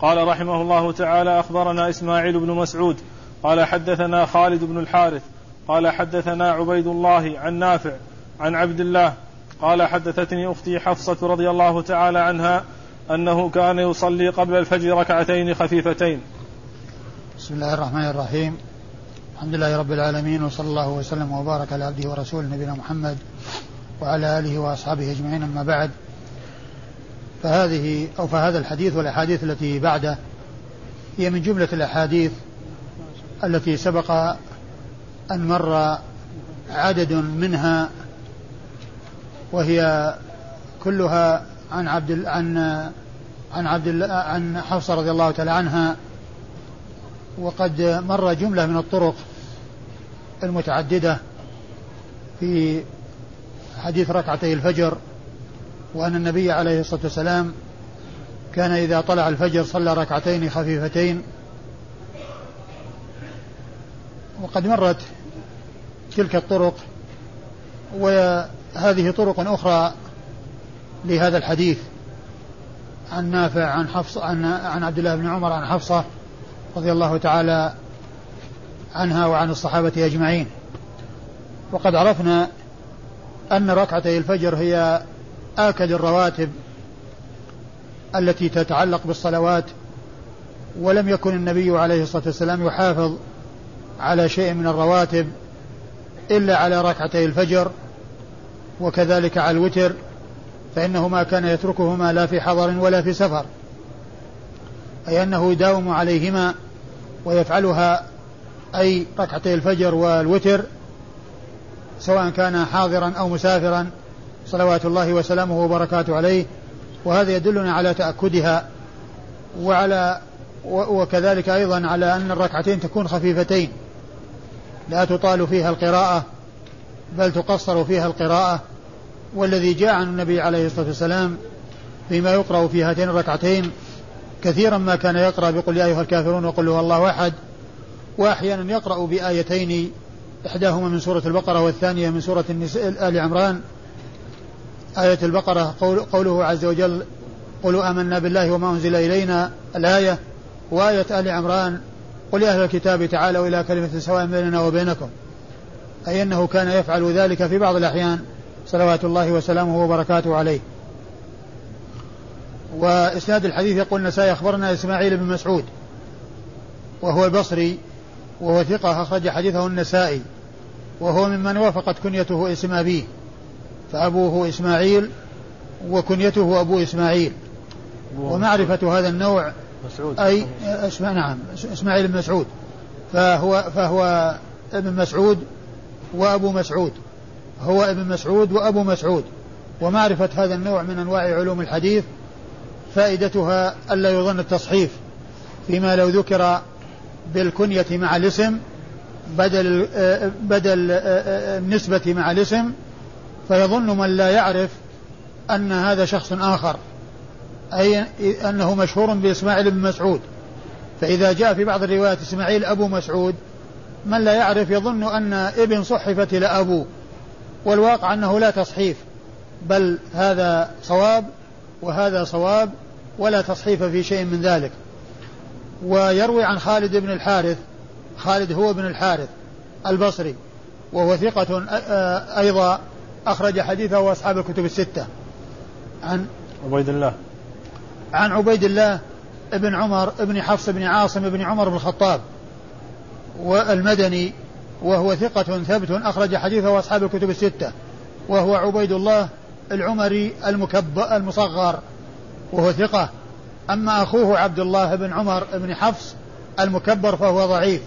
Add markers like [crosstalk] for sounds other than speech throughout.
قال رحمه الله تعالى أخبرنا إسماعيل بن مسعود قال حدثنا خالد بن الحارث قال حدثنا عبيد الله عن نافع عن عبد الله قال حدثتني أختي حفصة رضي الله تعالى عنها أنه كان يصلي قبل الفجر ركعتين خفيفتين. بسم الله الرحمن الرحيم. الحمد لله رب العالمين وصلى الله وسلم وبارك على عبده ورسوله نبينا محمد وعلى آله وأصحابه أجمعين أما بعد فهذه أو فهذا الحديث والأحاديث التي بعده هي من جملة الأحاديث التي سبق أن مر عدد منها وهي كلها عن عبد عن عن عبد عن حفصة رضي الله تعالى عنها وقد مر جملة من الطرق المتعددة في حديث ركعتي الفجر وأن النبي عليه الصلاة والسلام كان إذا طلع الفجر صلى ركعتين خفيفتين. وقد مرت تلك الطرق وهذه طرق أخرى لهذا الحديث عن نافع عن حفص عن عن عبد الله بن عمر عن حفصة رضي الله تعالى عنها وعن الصحابة أجمعين. وقد عرفنا أن ركعتي الفجر هي آكد الرواتب التي تتعلق بالصلوات ولم يكن النبي عليه الصلاة والسلام يحافظ على شيء من الرواتب إلا على ركعتي الفجر وكذلك على الوتر فإنه ما كان يتركهما لا في حضر ولا في سفر أي أنه يداوم عليهما ويفعلها أي ركعتي الفجر والوتر سواء كان حاضرا أو مسافرا. صلوات الله وسلامه وبركاته عليه وهذا يدلنا على تأكدها وعلى وكذلك أيضا على أن الركعتين تكون خفيفتين. لا تطال فيها القراءة بل تقصر فيها القراءة والذي جاء عن النبي عليه الصلاة والسلام فيما يقرأ في هاتين الركعتين كثيرا ما كان يقرأ بقل يا أيها الكافرون وقل هو الله أحد وأحيانا يقرأ بآيتين إحداهما من سورة البقرة والثانية من سورة آل عمران آية البقرة قول قوله عز وجل قولوا آمنا بالله وما أنزل إلينا الآية. وآية آل عمران قل يا أهل الكتاب تعالوا إلى كلمة سواء بيننا وبينكم. أي أنه كان يفعل ذلك في بعض الأحيان صلوات الله وسلامه وبركاته عليه. وإسناد الحديث يقول النسائي أخبرنا إسماعيل بن مسعود وهو البصري وهو ثقة أخرج حديثه النسائي وهو ممن وافقت كنيته اسم أبيه. فأبوه إسماعيل وكنيته أبو إسماعيل. ومعرفة هذا النوع مسعود. أي اسمع نعم إسماعيل بن مسعود. فهو فهو ابن مسعود وأبو مسعود. هو ابن مسعود وأبو مسعود. ومعرفة هذا النوع من أنواع علوم الحديث فائدتها ألا يظن التصحيف فيما لو ذكر بالكنية مع الاسم بدل بدل النسبة مع الاسم فيظن من لا يعرف أن هذا شخص آخر أي أنه مشهور بإسماعيل بن مسعود. فإذا جاء في بعض الروايات إسماعيل أبو مسعود من لا يعرف يظن أن ابن صحفت إلى أبو والواقع أنه لا تصحيف بل هذا صواب وهذا صواب ولا تصحيف في شيء من ذلك. ويروي عن خالد بن الحارث خالد هو بن الحارث البصري وهو ثقة أيضا أخرج حديثه أصحاب الكتب الستة. عن عبيد الله. عن عبيد الله بن عمر بن حفص بن عاصم بن عمر بن الخطاب والمدني وهو ثقة ثبت أخرج حديثه أصحاب الكتب الستة. وهو عبيد الله العمري المكب المصغر وهو ثقة. أما أخوه عبد الله بن عمر بن حفص المكبر فهو ضعيف.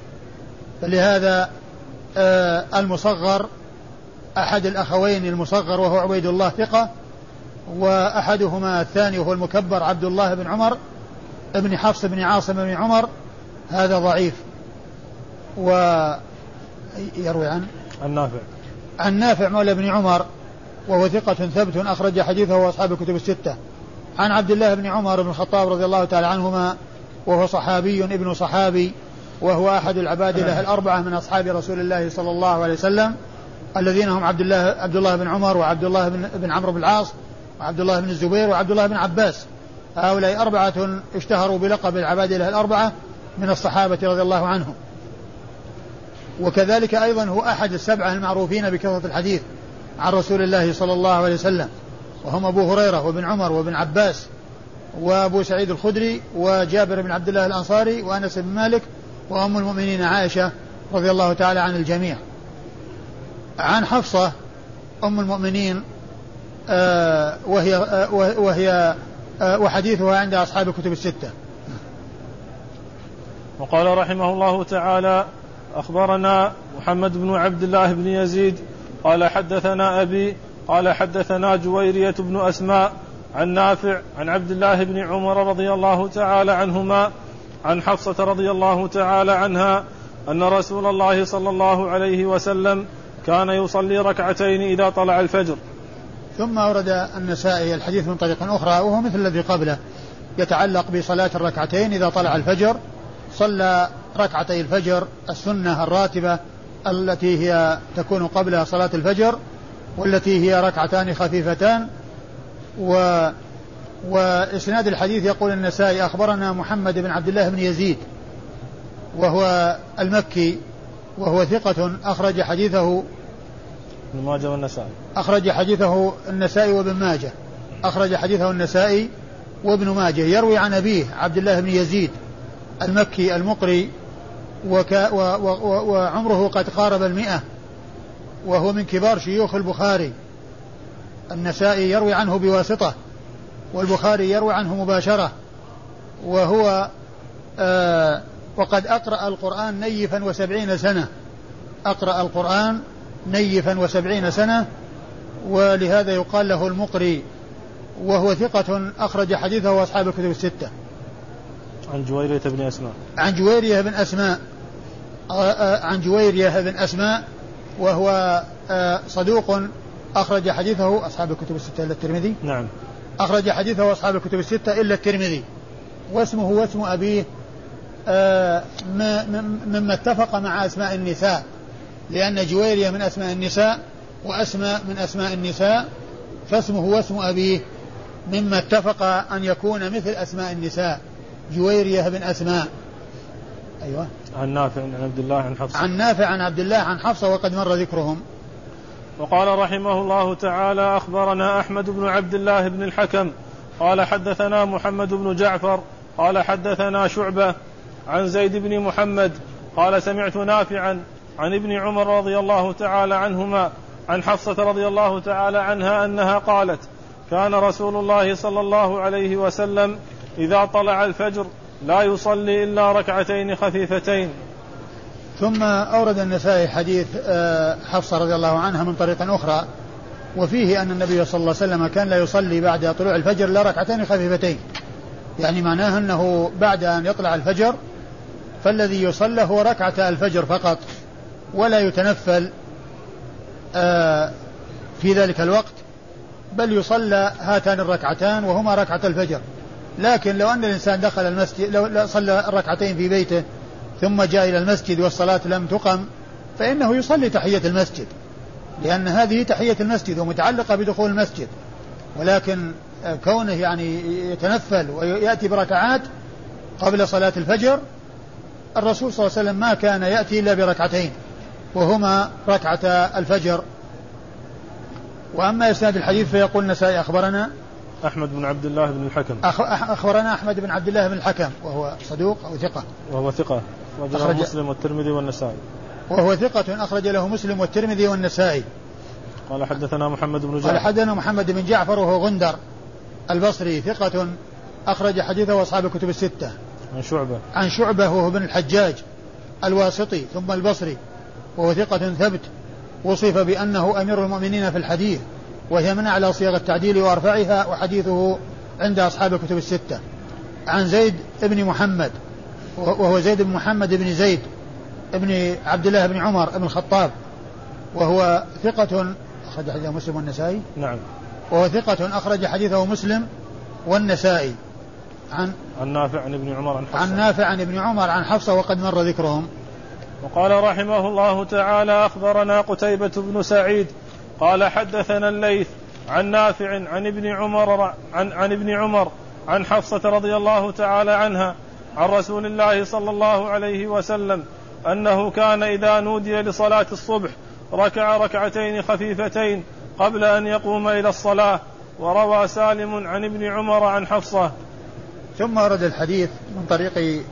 فلهذا آه المصغر أحد الأخوين المصغر وهو عبيد الله ثقة وأحدهما الثاني وهو المكبر عبد الله بن عمر ابن حفص بن عاصم بن عمر هذا ضعيف. ويروي عن؟ عن نافع. عن نافع مولى بن عمر وهو ثقة ثبت أخرج حديثه وأصحاب الكتب الستة. عن عبد الله بن عمر بن الخطاب رضي الله تعالى عنهما وهو صحابي ابن صحابي وهو أحد العباد له [coughs] الأربعة من أصحاب رسول الله صلى الله عليه وسلم. الذين هم عبد الله عبد الله بن عمر وعبد الله بن, بن عمرو بن العاص وعبد الله بن الزبير وعبد الله بن عباس. هؤلاء أربعة اشتهروا بلقب العبادلة الأربعة من الصحابة رضي الله عنهم. وكذلك أيضا هو أحد السبعة المعروفين بكثرة الحديث عن رسول الله صلى الله عليه وسلم. وهم أبو هريرة وابن عمر وابن عباس وأبو سعيد الخدري وجابر بن عبد الله الأنصاري وأنس بن مالك وأم المؤمنين عائشة رضي الله تعالى عن الجميع. عن حفصة أم المؤمنين آه وهي آه وهي آه وحديثها عند أصحاب الكتب الستة. وقال رحمه الله تعالى أخبرنا محمد بن عبد الله بن يزيد قال حدثنا أبي قال حدثنا جويرية بن أسماء عن نافع عن عبد الله بن عمر رضي الله تعالى عنهما عن حفصة رضي الله تعالى عنها أن رسول الله صلى الله عليه وسلم كان يصلي ركعتين إذا طلع الفجر. ثم أورد النسائي الحديث من طريق أخرى وهو مثل الذي قبله يتعلق بصلاة الركعتين إذا طلع الفجر صلى ركعتي الفجر السنة الراتبة التي هي تكون قبل صلاة الفجر والتي هي ركعتان خفيفتان. و وإسناد الحديث يقول النسائي أخبرنا محمد بن عبد الله بن يزيد وهو المكي وهو ثقة أخرج حديثه ابن ماجه والنسائي. أخرج حديثه النسائي وابن ماجه. أخرج حديثه النسائي وابن ماجه. يروي عن أبيه عبد الله بن يزيد المكي المقري وك و و و وعمره قد قارب المئة وهو من كبار شيوخ البخاري. النسائي يروي عنه بواسطة والبخاري يروي عنه مباشرة وهو آه وقد أقرأ القرآن نيفا وسبعين سنة. أقرأ القرآن نيفا وسبعين سنة ولهذا يقال له المقري وهو ثقة أخرج حديثه أصحاب الكتب الستة. عن جويرية بن أسماء. عن جويرية بن أسماء عن جويرية بن أسماء وهو صدوق أخرج حديثه أصحاب الكتب الستة إلا الترمذي. نعم. أخرج حديثه أصحاب الكتب الستة إلا الترمذي. واسمه واسم أبيه مما اتفق مع أسماء النساء. لأن جويرية من أسماء النساء وأسماء من أسماء النساء فاسمه واسم أبيه مما اتفق أن يكون مثل أسماء النساء. جويرية بن أسماء. أيوة. عن نافع عن عبد الله عن حفصة. عن نافع عن عبد الله عن حفصة وقد مر ذكرهم. وقال رحمه الله تعالى أخبرنا أحمد بن عبد الله بن الحكم. قال حدثنا محمد بن جعفر. قال حدثنا شعبة. عن زيد بن محمد. قال سمعت نافعا. عن ابن عمر رضي الله تعالى عنهما عن حفصة رضي الله تعالى عنها أنها قالت كان رسول الله صلى الله عليه وسلم إذا طلع الفجر لا يصلي إلا ركعتين خفيفتين. ثم أورد النسائي حديث حفصة رضي الله عنها من طريق أخرى وفيه أن النبي صلى الله عليه وسلم كان لا يصلي بعد طلوع الفجر إلا ركعتين خفيفتين. يعني معناه أنه بعد أن يطلع الفجر فالذي يصلى هو ركعة الفجر فقط. ولا يتنفل في ذلك الوقت بل يصلى هاتان الركعتان وهما ركعة الفجر. لكن لو أن الإنسان دخل المسجد لو صلى الركعتين في بيته ثم جاء إلى المسجد والصلاة لم تقم فإنه يصلي تحية المسجد لأن هذه تحية المسجد ومتعلقة بدخول المسجد. ولكن كونه يعني يتنفل ويأتي بركعات قبل صلاة الفجر الرسول صلى الله عليه وسلم ما كان يأتي إلا بركعتين. وهما ركعة الفجر. وأما إسناد الحديث فيقول النسائي أخبرنا أحمد بن عبد الله بن الحكم. أخبرنا أحمد بن عبد الله بن الحكم وهو صدوق أو ثقة. وهو ثقة. أخرج مسلم والترمذي والنسائي. وهو ثقة أخرج له مسلم والترمذي والنسائي. قال حدثنا محمد بن جعفر. قال حدثنا محمد بن جعفر وهو غندر البصري ثقة أخرج حديثه أصحاب الكتب الستة. عن شعبة. عن شعبة وهو بن الحجاج الواسطي ثم البصري. وهو ثقة ثبت وصف بأنه أمير المؤمنين في الحديث وهي من أعلى صيغ التعديل وأرفعها وحديثه عند أصحاب الكتب الستة. عن زيد بن محمد وهو زيد بن محمد بن زيد بن عبد الله بن عمر بن الخطاب وهو ثقة أخرج حديثه مسلم والنسائي؟ نعم. وهو ثقة أخرج حديثه مسلم والنسائي. عن عن نافع عن ابن عمر عن حفصة. عن نافع عن ابن عمر عن حفصة وقد مر ذكرهم. وقال رحمه الله تعالى أخبرنا قتيبة بن سعيد قال حدثنا الليث عن نافع عن ابن عمر عن, عن ابن عمر عن حفصة رضي الله تعالى عنها عن رسول الله صلى الله عليه وسلم أنه كان إذا نودي لصلاة الصبح ركع ركعتين خفيفتين قبل أن يقوم إلى الصلاة وروى سالم عن ابن عمر عن حفصة. ثم ورد الحديث من طريق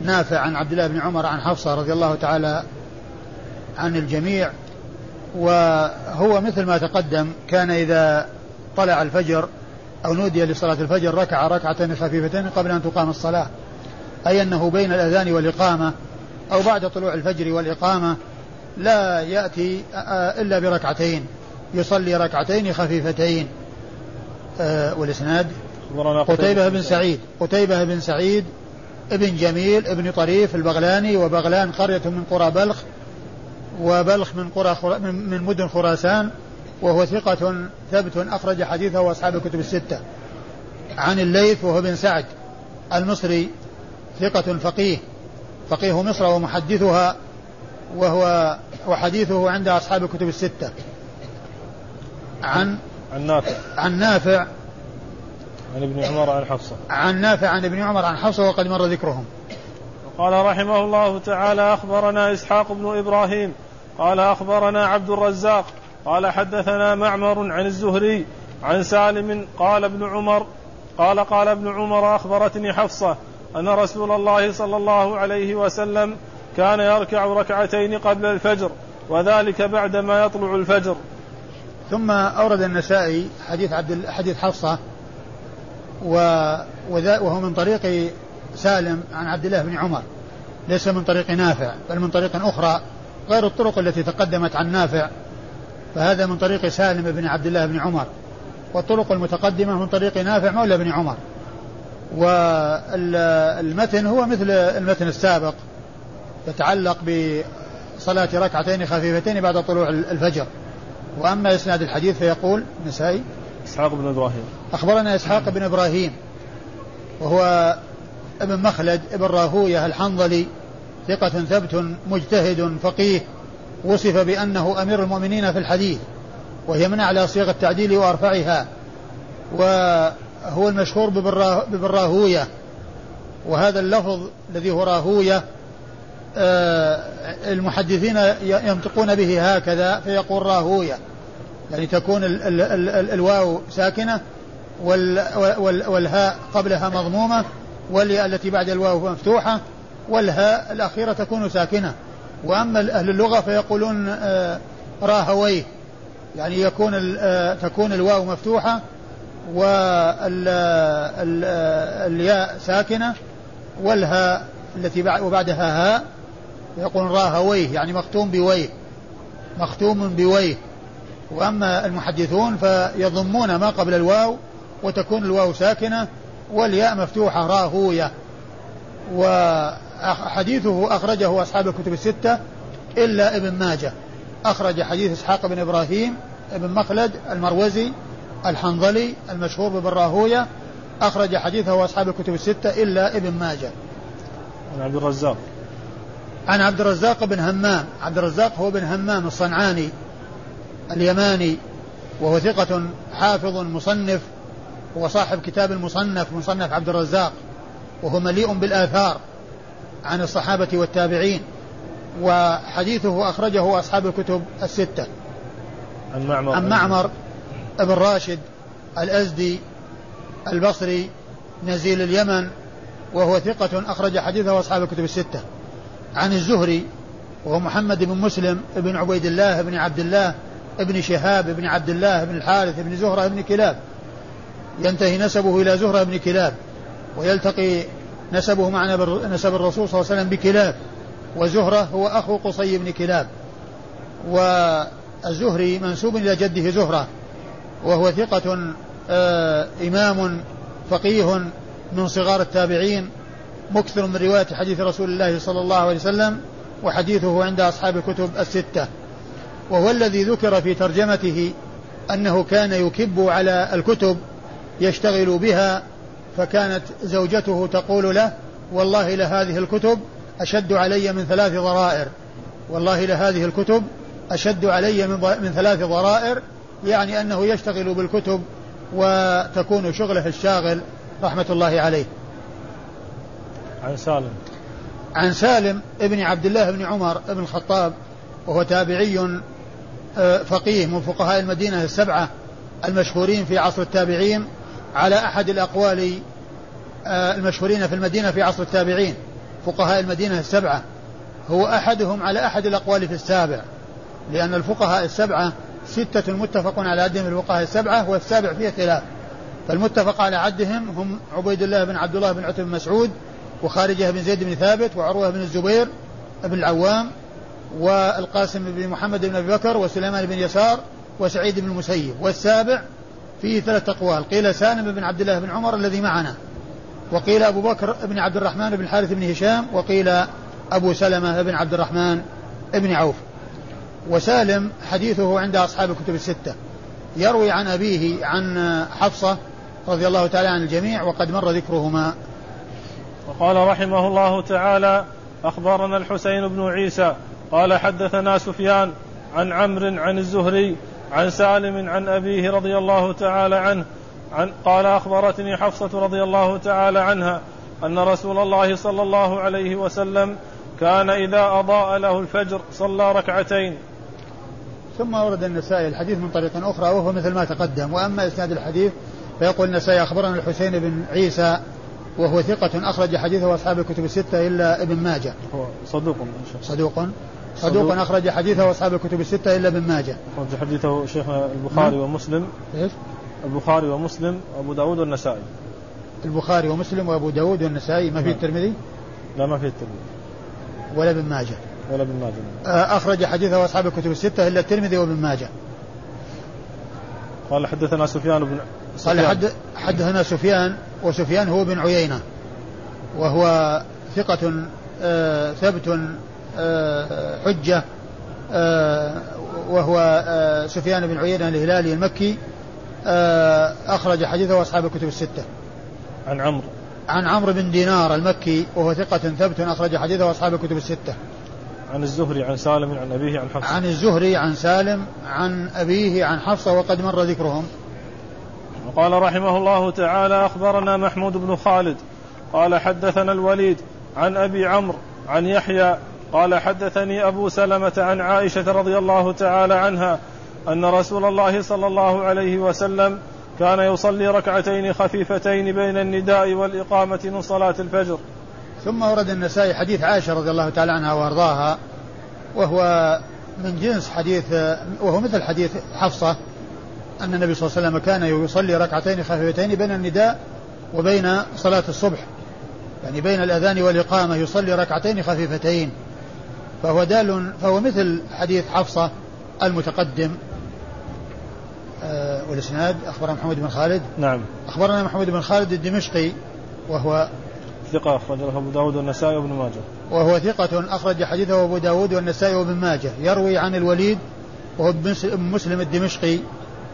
نافع عن عبد الله بن عمر عن حفصة رضي الله تعالى عن الجميع وهو مثل ما تقدم كان إذا طلع الفجر أو نودي لصلاة الفجر ركع ركعتين خفيفتين قبل أن تقام الصلاة أي أنه بين الأذان والإقامة أو بعد طلوع الفجر والإقامة لا يأتي إلا بركعتين يصلي ركعتين خفيفتين. آه، والإسناد؟ قتيبة بن سعيد قتيبة بن سعيد ابن جميل ابن طريف البغلاني وبغلان قرية من قرى بلخ وبلخ من قرى من مدن خراسان وهو ثقة ثبت أخرج حديثه وأصحاب الكتب الستة. عن الليث وهو بن سعد المصري ثقة فقيه فقيه مصر ومحدثها وهو وحديثه عند أصحاب الكتب الستة. عن عن نافع. عن نافع عن ابن عمر عن حفصة. عن نافع عن ابن عمر عن حفصة وقد مر ذكرهم. قال رحمه الله تعالى أخبرنا إسحاق بن إبراهيم قال أخبرنا عبد الرزاق قال حدثنا معمر عن الزهري عن سالم قال ابن عمر قال قال ابن عمر أخبرتني حفصة أن رسول الله صلى الله عليه وسلم كان يركع ركعتين قبل الفجر وذلك بعدما يطلع الفجر. ثم أورد النسائي حديث عبد حديث حفصة وهو من طريق سالم عن عبد الله بن عمر. ليس من طريق نافع بل من طريق أخرى غير الطرق التي تقدمت عن نافع. فهذا من طريق سالم بن عبد الله بن عمر. والطرق المتقدمة من طريق نافع مولى بن عمر. والمتن هو مثل المتن السابق يتعلق بصلاة ركعتين خفيفتين بعد طلوع الفجر. وأما إسناد الحديث فيقول نسائي إسحاق بن إبراهيم. أخبرنا إسحاق بن إبراهيم وهو ابن مخلد ابن راهوية الحنظلي ثقة ثبت مجتهد فقيه وصف بأنه أمير المؤمنين في الحديث وهي من أعلى صيغ التعديل وأرفعها وهو المشهور ببراهوية. وهذا اللفظ الذي هو راهوية آه، المحدثين ينطقون به هكذا فيقول راهوية. يعني تكون ال ال ال ال الواو ساكنة وال وال والهاء قبلها مضمومة والياء التي بعد الواو مفتوحة والهاء الأخيرة تكون ساكنة. وأما أهل اللغة فيقولون آه، راهويه يعني يكون آه، تكون الواو مفتوحة والياء ساكنة والهاء التي وبعدها هاء يقول راهويه يعني مختوم بويه مختوم بويه وأما المحدثون فيضمون ما قبل الواو وتكون الواو ساكنة والياء مفتوحة راهوية. وحديثه أخرجه أصحاب الكتب الستة إلا ابن ماجه. أخرج حديث إسحاق بن إبراهيم ابن مخلد المروزي الحنظلي المشهور بابن راهوية. أخرج حديثه أصحاب الكتب الستة إلا ابن ماجه. عن عبد الرزاق. عن عبد الرزاق بن همام. عبد الرزاق هو بن همام الصنعاني. اليماني وهو ثقة حافظ مصنف وصاحب كتاب المصنف مصنف عبد الرزاق وهو مليء بالآثار عن الصحابة والتابعين وحديثه أخرجه أصحاب الكتب الستة. عن معمر عن معمر ابن راشد الأزدي البصري نزيل اليمن وهو ثقة أخرج حديثه أصحاب الكتب الستة. عن الزهري وهو محمد بن مسلم بن عبيد الله بن عبد الله بن شهاب بن عبد الله بن الحارث بن زهرة بن كلاب. ينتهي نسبه إلى زهرة بن كلاب ويلتقي نسبه مع نسب الرسول صلى الله عليه وسلم بكلاب وزهرة هو أخو قصي بن كلاب. والزهري منسوب إلى جده زهرة وهو ثقة آه إمام فقيه من صغار التابعين مكثر من رواية حديث رسول الله صلى الله عليه وسلم وحديثه عند أصحاب الكتب الستة. وهو الذي ذكر في ترجمته أنه كان يكب على الكتب يشتغل بها فكانت زوجته تقول له والله لهذه الكتب أشد علي من ثلاث ضرائر. والله لهذه الكتب أشد علي من, من ثلاث ضرائر يعني أنه يشتغل بالكتب وتكون شغله الشاغل رحمة الله عليه. عن سالم. عن سالم ابن عبد الله بن عمر بن الخطاب وهو تابعي فقيه من فقهاء المدينة السبعة المشهورين في عصر التابعين على أحد الأقوال آه، المشهورين في المدينة في عصر التابعين فقهاء المدينة السبعة. هو أحدهم على أحد الأقوال في السابع لأن الفقهاء السبعة ستة متفق على عدهم الفقهاء السبعة والسابع فيه خلاف. فالمتفق على عدهم هم عبيد الله بن عبد الله بن عتب بن مسعود وخارجة بن زيد بن ثابت وعروة بن الزبير بن العوام والقاسم بن محمد بن أبي بكر وسليمان بن يسار وسعيد بن المسيب والسابع فيه ثلاث أقوال قيل سالم بن عبد الله بن عمر الذي معنا وقيل أبو بكر بن عبد الرحمن بن الحارث بن هشام وقيل أبو سلمة بن عبد الرحمن بن عوف. وسالم حديثه عند أصحاب الكتب الستة. يروي عن أبيه عن حفصة رضي الله تعالى عن الجميع وقد مر ذكرهما. وقال رحمه الله تعالى أخبرنا الحسين بن عيسى قال حدثنا سفيان عن عمرو عن الزهري عن سالم عن أبيه رضي الله تعالى عنه عن قال أخبرتني حفصة رضي الله تعالى عنها أن رسول الله صلى الله عليه وسلم كان إذا أضاء له الفجر صلى ركعتين. ثم ورد النسائي الحديث من طريق أخرى وهو مثل ما تقدم. وأما إسناد الحديث فيقول النسائي أخبرنا الحسين بن عيسى وهو ثقة أخرج حديثه أصحاب الكتب الستة إلا ابن ماجه. هو صدوق صدوق. صدوق. أخرج حديثه أصحاب الكتب الستة إلا ابن ماجه. أخرج حديثه شيخ البخاري نعم. ومسلم. إيش؟ البخاري ومسلم وأبو داود والنسائي. البخاري ومسلم وأبو داود والنسائي. ما في نعم. الترمذي؟ لا ما في الترمذي. ولا ابن ماجه. ولا ابن ماجه. آه، أخرج حديثه أصحاب الكتب الستة إلا الترمذي وابن ماجه. قال حدثنا سفيان بن قال حد حدثنا سفيان وسفيان هو بن عيينة وهو ثقة آه ثبت حجة آه وهو آه سفيان بن عيينة الهلالي المكي آه أخرج حديثه أصحاب الكتب الستة. عن عمرو. عن عمرو بن دينار المكي وهو ثقة ثبت أخرج حديثه أصحاب الكتب الستة. عن الزهري عن سالم عن أبيه عن حفصة. عن الزهري عن سالم عن أبيه عن حفصة وقد مر ذكرهم. وقال رحمه الله تعالى أخبرنا محمود بن خالد قال حدثنا الوليد عن أبي عمرو عن يحيى قال حدثني أبو سلمة عن عائشة رضي الله تعالى عنها أن رسول الله صلى الله عليه وسلم كان يصلي ركعتين خفيفتين بين النداء والإقامة من صلاة الفجر. ثم ورد النسائي حديث عائشة رضي الله تعالى عنها وأرضاها وهو من جنس حديث وهو مثل حديث حفصة أن النبي صلى الله عليه وسلم كان يصلي ركعتين خفيفتين بين النداء وبين صلاة الصبح يعني بين الأذان والإقامة يصلي ركعتين خفيفتين. فهو دال فهو مثل حديث حفصة المتقدم. آه والإسناد أخبرنا محمد بن خالد. نعم. أخبرنا محمد بن خالد الدمشقي وهو ثقة أخرجه أبو داود والنسائي وابن ماجه. وهو ثقة أخرج حديثه أبو داود والنسائي وابن ماجه. يروي عن الوليد وهو مسلم الدمشقي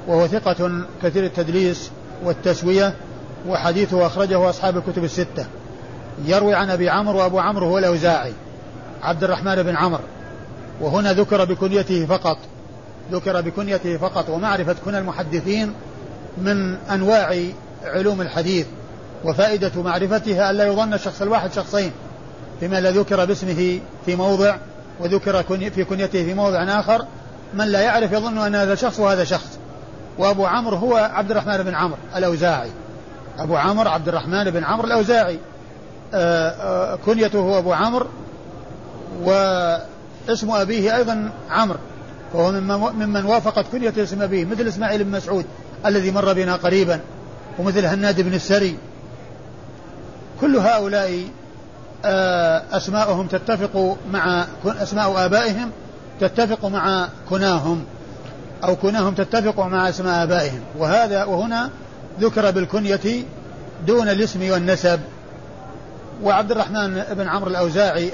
وهو ثقة كثير التدليس والتسوية وحديثه أخرجه أصحاب الكتب الستة. يروي عن أبي عمرو وأبو عمرو هو الأوزاعي. عبد الرحمن بن عمرو وهنا ذكر بكنيته فقط ذكر بكنيته فقط ومعرفة كنى المحدثين من أنواع علوم الحديث وفائدة معرفتها ألا يظن الشخص الواحد شخصين فيما لا ذكر باسمه في موضع وذكر في كنيته في موضع آخر من لا يعرف يظن أن هذا شخص وهذا شخص. وأبو عمرو هو عبد الرحمن بن عمرو الأوزاعي. أبو عمرو عبد الرحمن بن عمرو الأوزاعي. آه، آه، كنيته هو أبو عمرو واسم أبيه أيضا عمرو فهو ممن وافقت كنية اسم أبيه مثل إسماعيل بن مسعود الذي مر بنا قريبا ومثل هناد بن السري. كل هؤلاء آه، أسماءهم تتفق مع أسماء آبائهم تتفق مع كناهم أو كناهم تتفق مع أسماء آبائهم. وهذا وهنا ذكر بالكنية دون الاسم والنسب. وعبد الرحمن بن عمرو الأوزاعي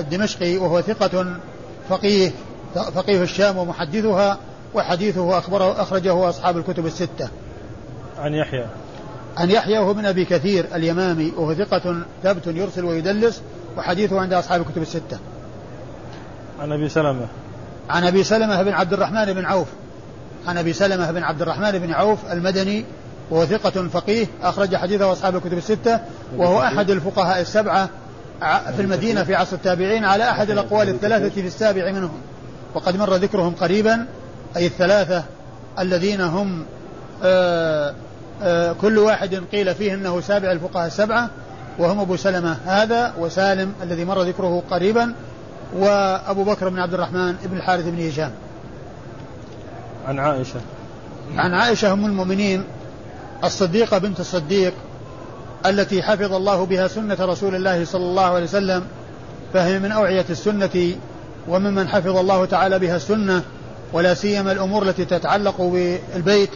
الدمشقي وهو ثقة فقيه فقيه الشام ومحدثها وحديثه أخبره أخرجه أصحاب الكتب الستة. عن يحيى. عن يحيى وهو من أبي كثير اليمامي وهو ثقة ثبت يرسل ويدلس وحديثه عند أصحاب الكتب الستة. عن أبي سلمة. عن أبي سلمة بن عبد الرحمن بن عوف. عن أبي سلمة بن عبد الرحمن بن عوف المدني وهو ثقة فقيه أخرج حديثه أصحاب الكتب الستة وهو أحد الفقهاء السبعة في المدينة في عصر التابعين على أحد الأقوال الثلاثة في السابع منهم. وقد مر ذكرهم قريبا أي الثلاثة الذين هم آآ آآ كل واحد قيل فيه أنه سابع الفقهاء السبعة وهم أبو سلمة هذا وسالم الذي مر ذكره قريبا وأبو بكر بن عبد الرحمن بن الحارث بن هشام. عن عائشة. عن عائشة أم المؤمنين الصديقة بنت الصديق التي حفظ الله بها سنة رسول الله صلى الله عليه وسلم فهي من أوعية السنة وممن حفظ الله تعالى بها السنة ولا سيما الأمور التي تتعلق بالبيت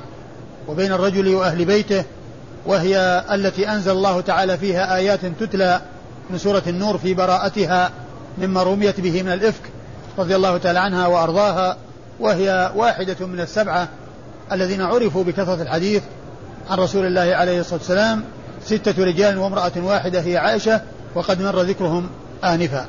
وبين الرجل وأهل بيته وهي التي أنزل الله تعالى فيها آيات تتلى من سورة النور في براءتها مما رميت به من الإفك رضي الله تعالى عنها وأرضاها وهي واحدة من السبعة الذين عرفوا بكثرة الحديث عن رسول الله عليه الصلاة والسلام ستة رجال وامرأة واحدة هي عائشة وقد مر ذكرهم آنفا.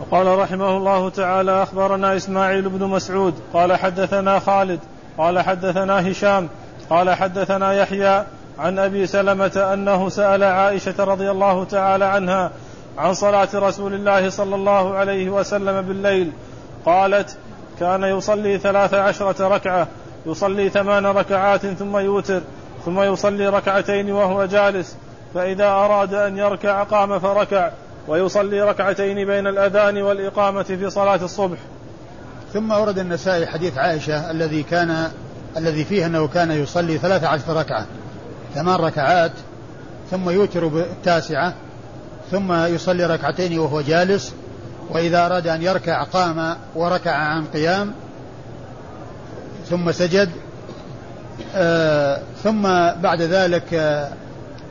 وقال رحمه الله تعالى أخبرنا إسماعيل بن مسعود قال حدثنا خالد قال حدثنا هشام قال حدثنا يحيى عن أبي سلمة أنه سأل عائشة رضي الله تعالى عنها عن صلاة رسول الله صلى الله عليه وسلم بالليل قالت كان يصلي ثلاث عشرة ركعة يصلي ثمان ركعات ثم يوتر ثم يصلي ركعتين وهو جالس. فإذا أراد أن يركع قام فركع ويصلي ركعتين بين الأذان والإقامة في صلاة الصبح. ثم ورد النسائي حديث عائشة الذي كان الذي فيه أنه كان يصلي ثلاث عشر ركعة ثمان ركعات ثم يوتر بالتاسعة ثم يصلي ركعتين وهو جالس. وإذا أراد أن يركع قام وركع عن قيام ثم سجد آه ثم بعد ذلك آه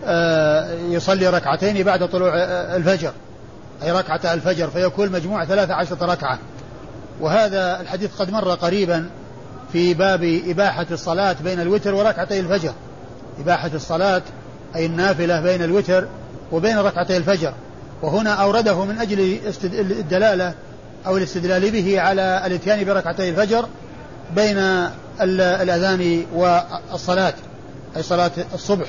آه يصلي ركعتين بعد طلوع الفجر. أي ركعة الفجر فيكون مجموع ثلاثة عشرة ركعة. وهذا الحديث قد مر قريبا في باب إباحة الصلاة بين الوتر وركعتي الفجر. إباحة الصلاة أي النافلة بين الوتر وبين ركعتي الفجر. وهنا أورده من أجل الدلالة أو الاستدلال به على الإتيان بركعتي الفجر. بين الأذان والصلاة أي صلاة الصبح.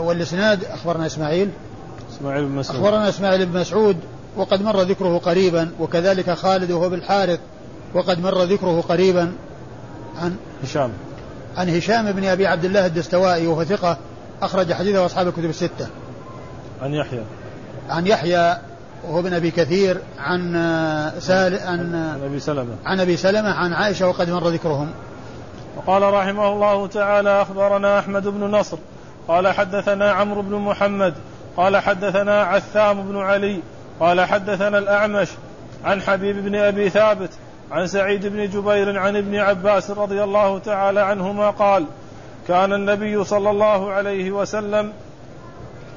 والإسناد أخبرنا إسماعيل. إسماعيل بن مسعود. أخبرنا إسماعيل بن مسعود وقد مر ذكره قريبا وكذلك خالد وهو بالحارث وقد مر ذكره قريبا عن هشام. عن هشام بن أبي عبد الله الدستوائي وهو ثقة أخرج حديثه أصحاب الكتب الستة. عن يحيى. عن يحيى وهو بن أبي كثير عن سال عن عن أبي سلمة. عن أبي سلمة عن عائشة وقد مر ذكرهم. وقال رحمه الله تعالى أخبرنا أحمد بن نصر. قال حدثنا عمرو بن محمد. قال حدثنا عثام بن علي. قال حدثنا الأعمش عن حبيب بن أبي ثابت عن سعيد بن جبير عن ابن عباس رضي الله تعالى عنهما قال كان النبي صلى الله عليه وسلم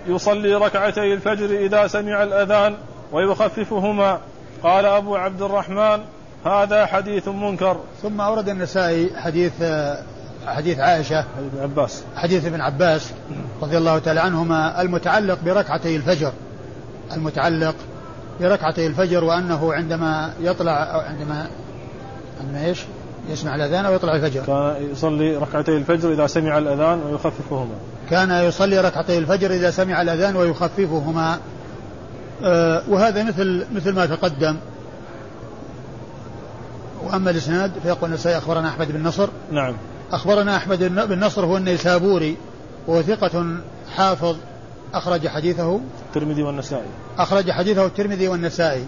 يصلي ركعتي الفجر إذا سمع الأذان ويخففهما. قال أبو عبد الرحمن هذا حديث منكر. ثم أورد النسائي حديث حديث عائشة. حديث ابن عباس. حديث ابن عباس رضي الله تعالى عنهما المتعلق بركعتي الفجر. المتعلق بركعتي الفجر وأنه عندما يطلع عندما عندما إيش؟ يسمع الأذان أو يطلع الفجر. كان يصلي ركعتي الفجر إذا سمع الأذان ويخففهما. كان يصلي ركعتي الفجر إذا سمع الأذان ويخففهما. آه وهذا مثل مثل ما تقدم. وأما الإسناد فيقول النسائي أخبرنا أحمد بن نصر. نعم. أخبرنا أحمد بن نصر هو النيسابوري وهو ثقة حافظ أخرج حديثه. الترمذي والنسائي. أخرج حديثه الترمذي والنسائي.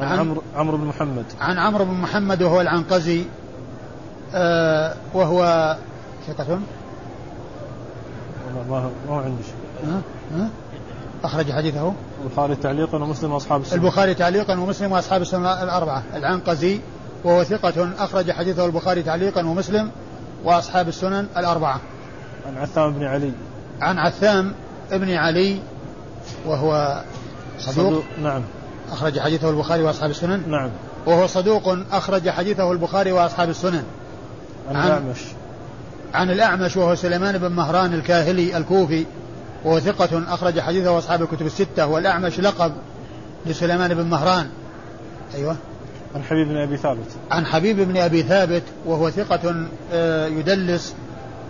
عن عمرو عمرو بن محمد. عن عمرو بن محمد وهو العنقزي. آه وهو ثقة. ما ما هو عندي شيء. ها؟ ها؟ أخرج حديثه البخاري تعليقا ومسلم وأصحاب السنن البخاري تعليقا ومسلم وأصحاب السنن الأربعة العنقزي وهو ثقة أخرج حديثه البخاري تعليقا ومسلم وأصحاب السنن الأربعة. عن عثام بن علي. عن عثام بن علي وهو صدوق, صدوق نعم. أخرج حديثه البخاري وأصحاب السنن. نعم. وهو صدوق أخرج حديثه البخاري وأصحاب السنن. عن الأعمش. عن الأعمش وهو سليمان بن مهران الكاهلي الكوفي وهو ثقة أخرج حديثه أصحاب الكتب الستة والأعمش لقب لسليمان بن مهران. أيوه. عن حبيب بن أبي ثابت. عن حبيب بن أبي ثابت وهو ثقة آه، يدلس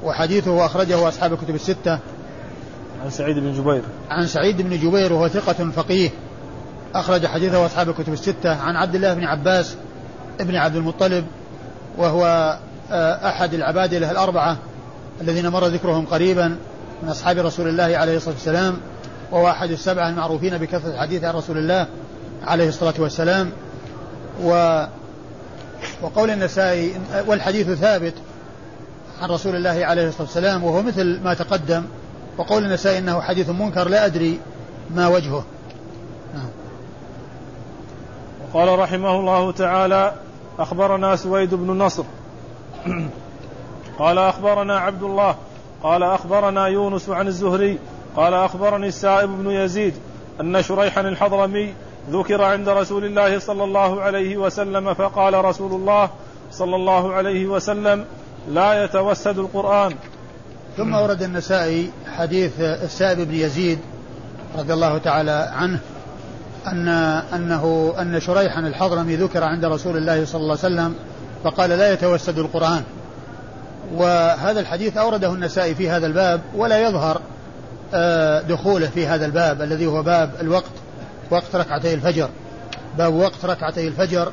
وحديثه أخرجه أصحاب الكتب الستة. عن سعيد بن جبير. عن سعيد بن جبير وهو ثقة فقيه أخرج حديثه أصحاب الكتب الستة. عن عبد الله بن عباس ابن عبد المطلب وهو آه، أحد العبادلة الأربعة الذين مر ذكرهم قريبا. من أصحاب رسول الله عليه الصلاة والسلام وهو أحد السبعة المعروفين بكثرة الحديث عن رسول الله عليه الصلاة والسلام. و وقول النسائي والحديث ثابت عن رسول الله عليه الصلاة والسلام وهو مثل ما تقدم. وقول النسائي إنه حديث منكر لا أدري ما وجهه. نعم. وقال رحمه الله تعالى أخبرنا سويد بن النصر قال أخبرنا عبد الله قال أخبرنا يونس عن الزهري قال أخبرني السائب بن يزيد أن شريحا الحضرمي ذكر عند رسول الله صلى الله عليه وسلم فقال رسول الله صلى الله عليه وسلم لا يتوسد القرآن. ثم ورد النسائي حديث السائب بن يزيد رضي الله تعالى عنه أن أنه أن شريحا الحضرمي ذكر عند رسول الله صلى الله عليه وسلم فقال لا يتوسد القرآن. وهذا الحديث أورده النسائي في هذا الباب ولا يظهر آه، دخوله في هذا الباب الذي هو باب الوقت وقت ركعتي الفجر. باب وقت ركعتي الفجر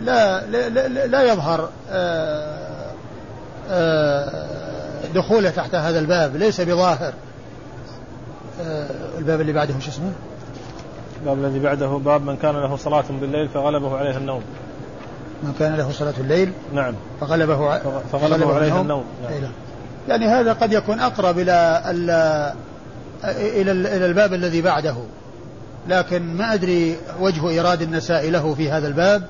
لا لا, لا, لا يظهر آه، آه، دخوله تحت هذا الباب ليس بظاهر. الباب اللي بعده شو اسمه؟ الباب الذي بعده باب من كان له صلاة بالليل فغلبه عليها النوم. من كان له صلاة الليل نعم. فغلبه فغلبه, فغلبه عليها النوم. نعم. نعم. يعني هذا قد يكون أقرب إلى إلى إلى الباب الذي بعده. لكن ما أدري وجه إيراد النساء له في هذا الباب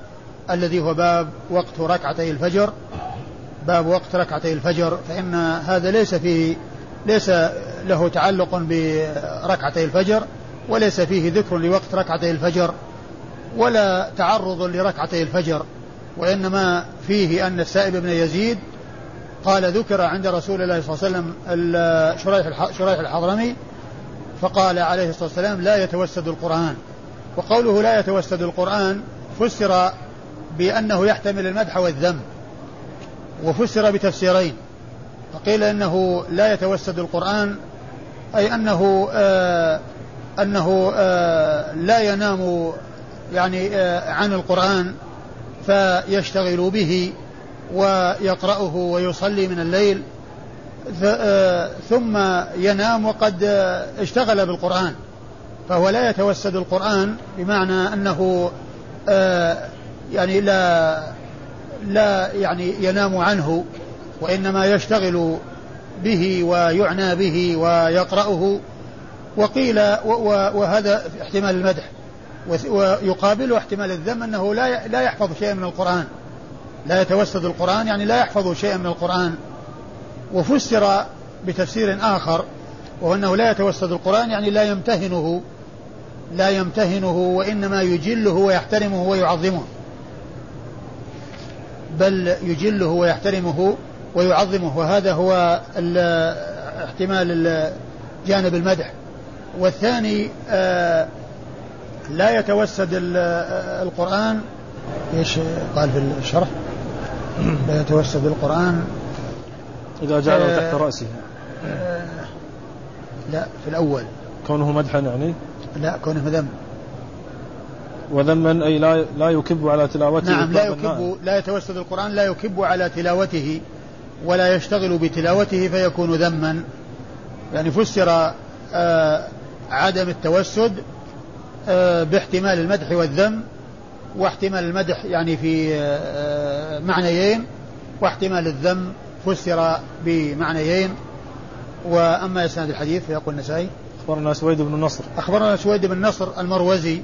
الذي هو باب وقت ركعتي الفجر. باب وقت ركعتي الفجر فإن هذا ليس فيه ليس له تعلق بركعتي الفجر وليس فيه ذكر لوقت ركعتي الفجر ولا تعرض لركعتي الفجر. وإنما فيه أن السائب بن يزيد قال ذكر عند رسول الله صلى الله عليه وسلم شريح شريح الحضرمي فقال عليه الصلاة والسلام لا يتوسد القرآن. وقوله لا يتوسد القرآن فسر بأنه يحتمل المدح والذم وفسر بتفسيرين. فقيل إنه لا يتوسد القرآن أي أنه آه أنه آه لا ينام يعني آه عن القرآن فيشتغل به ويقرأه ويصلي من الليل آه، ثم ينام وقد آه، اشتغل بالقرآن. فهو لا يتوسد القرآن بمعنى أنه آه، يعني لا لا يعني ينام عنه وإنما يشتغل به ويعنى به ويقرأه. وقيل وهذا احتمال المدح. ويقابله احتمال الذم أنه لا لا يحفظ شيئا من القرآن. لا يتوسد القرآن يعني لا يحفظ شيئا من القرآن. وفسر بتفسير آخر وهو أنه لا يتوسد القرآن يعني لا يمتهنه لا يمتهنه وإنما يجله ويحترمه ويعظمه. بل يجله ويحترمه ويعظمه وهذا هو احتمال جانب المدح. والثاني آه، لا يتوسد القرآن إيش قال في الشرح؟ لا يتوسد القرآن. إذا جعله آه تحت رأسه. آه لا في الأول. كونه مدحا يعني؟ لا كونه ذم. وذما أي لا لا يكب على تلاوته نعم لا يكب لا يتوسد القرآن لا يكب على تلاوته ولا يشتغل بتلاوته فيكون ذما. يعني فسر آه عدم التوسد باحتمال المدح والذم واحتمال المدح يعني في آه معنيين واحتمال الذم فسر بمعنيين. وأما إسناد الحديث فيقول النسائي أخبرنا سويد بن نصر. أخبرنا سويد بن نصر المروزي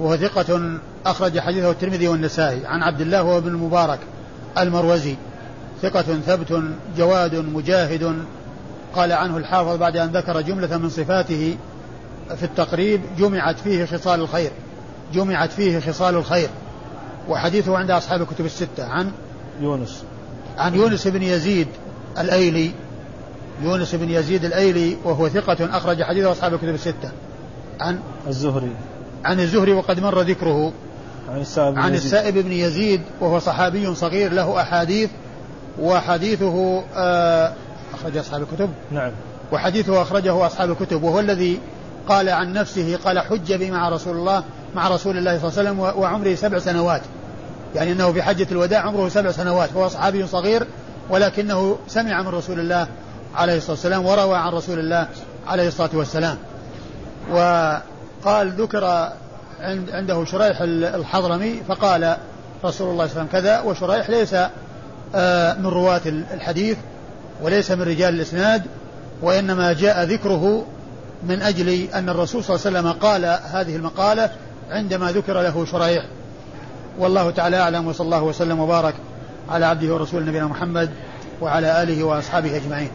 وهو ثقة أخرج حديثه الترمذي والنسائي عن عبد الله وهو ابن المبارك المروزي. ثقة ثبت جواد مجاهد. قال عنه الحافظ بعد أن ذكر جملة من صفاته في التقريب جمعت فيه خصال الخير جمعت فيه خصال الخير. وحديثه عند أصحاب الكتب الستة عن يونس. عن يونس بن يزيد الأيلي. يونس بن يزيد الأيلي وهو ثقة أخرج حديثه أصحاب الكتب الستة. عن الزهري. عن الزهري وقد مر ذكره. عن السائب عن. السائب بن يزيد وهو صحابي صغير له أحاديث وحديثه آه، أخرج أصحاب الكتب. نعم. وحديثه أخرجه أصحاب الكتب وهو الذي قال عن نفسه قال حج بي مع رسول الله مع رسول الله صلى الله عليه وسلم و- وعمره سبع سنوات. يعني أنه في حجة الوداع عمره سبع سنوات فهو صحابي صغير ولكنه سمع من رسول الله عليه الصلاة والسلام وروى عن رسول الله عليه الصلاة والسلام. وقال ذكر عند عنده شريح ال- الحضرمي فقال رسول الله صلى الله عليه وسلم كذا وشريح ليس آه، من رواة ال- الحديث وليس من رجال الإسناد وإنما جاء ذكره من أجل أن الرسول صلى الله عليه وسلم قال هذه المقالة عندما ذكر له شريح. والله تعالى أعلم وصلى الله وسلم وبارك على عبده ورسوله نبينا محمد وعلى آله وأصحابه أجمعين.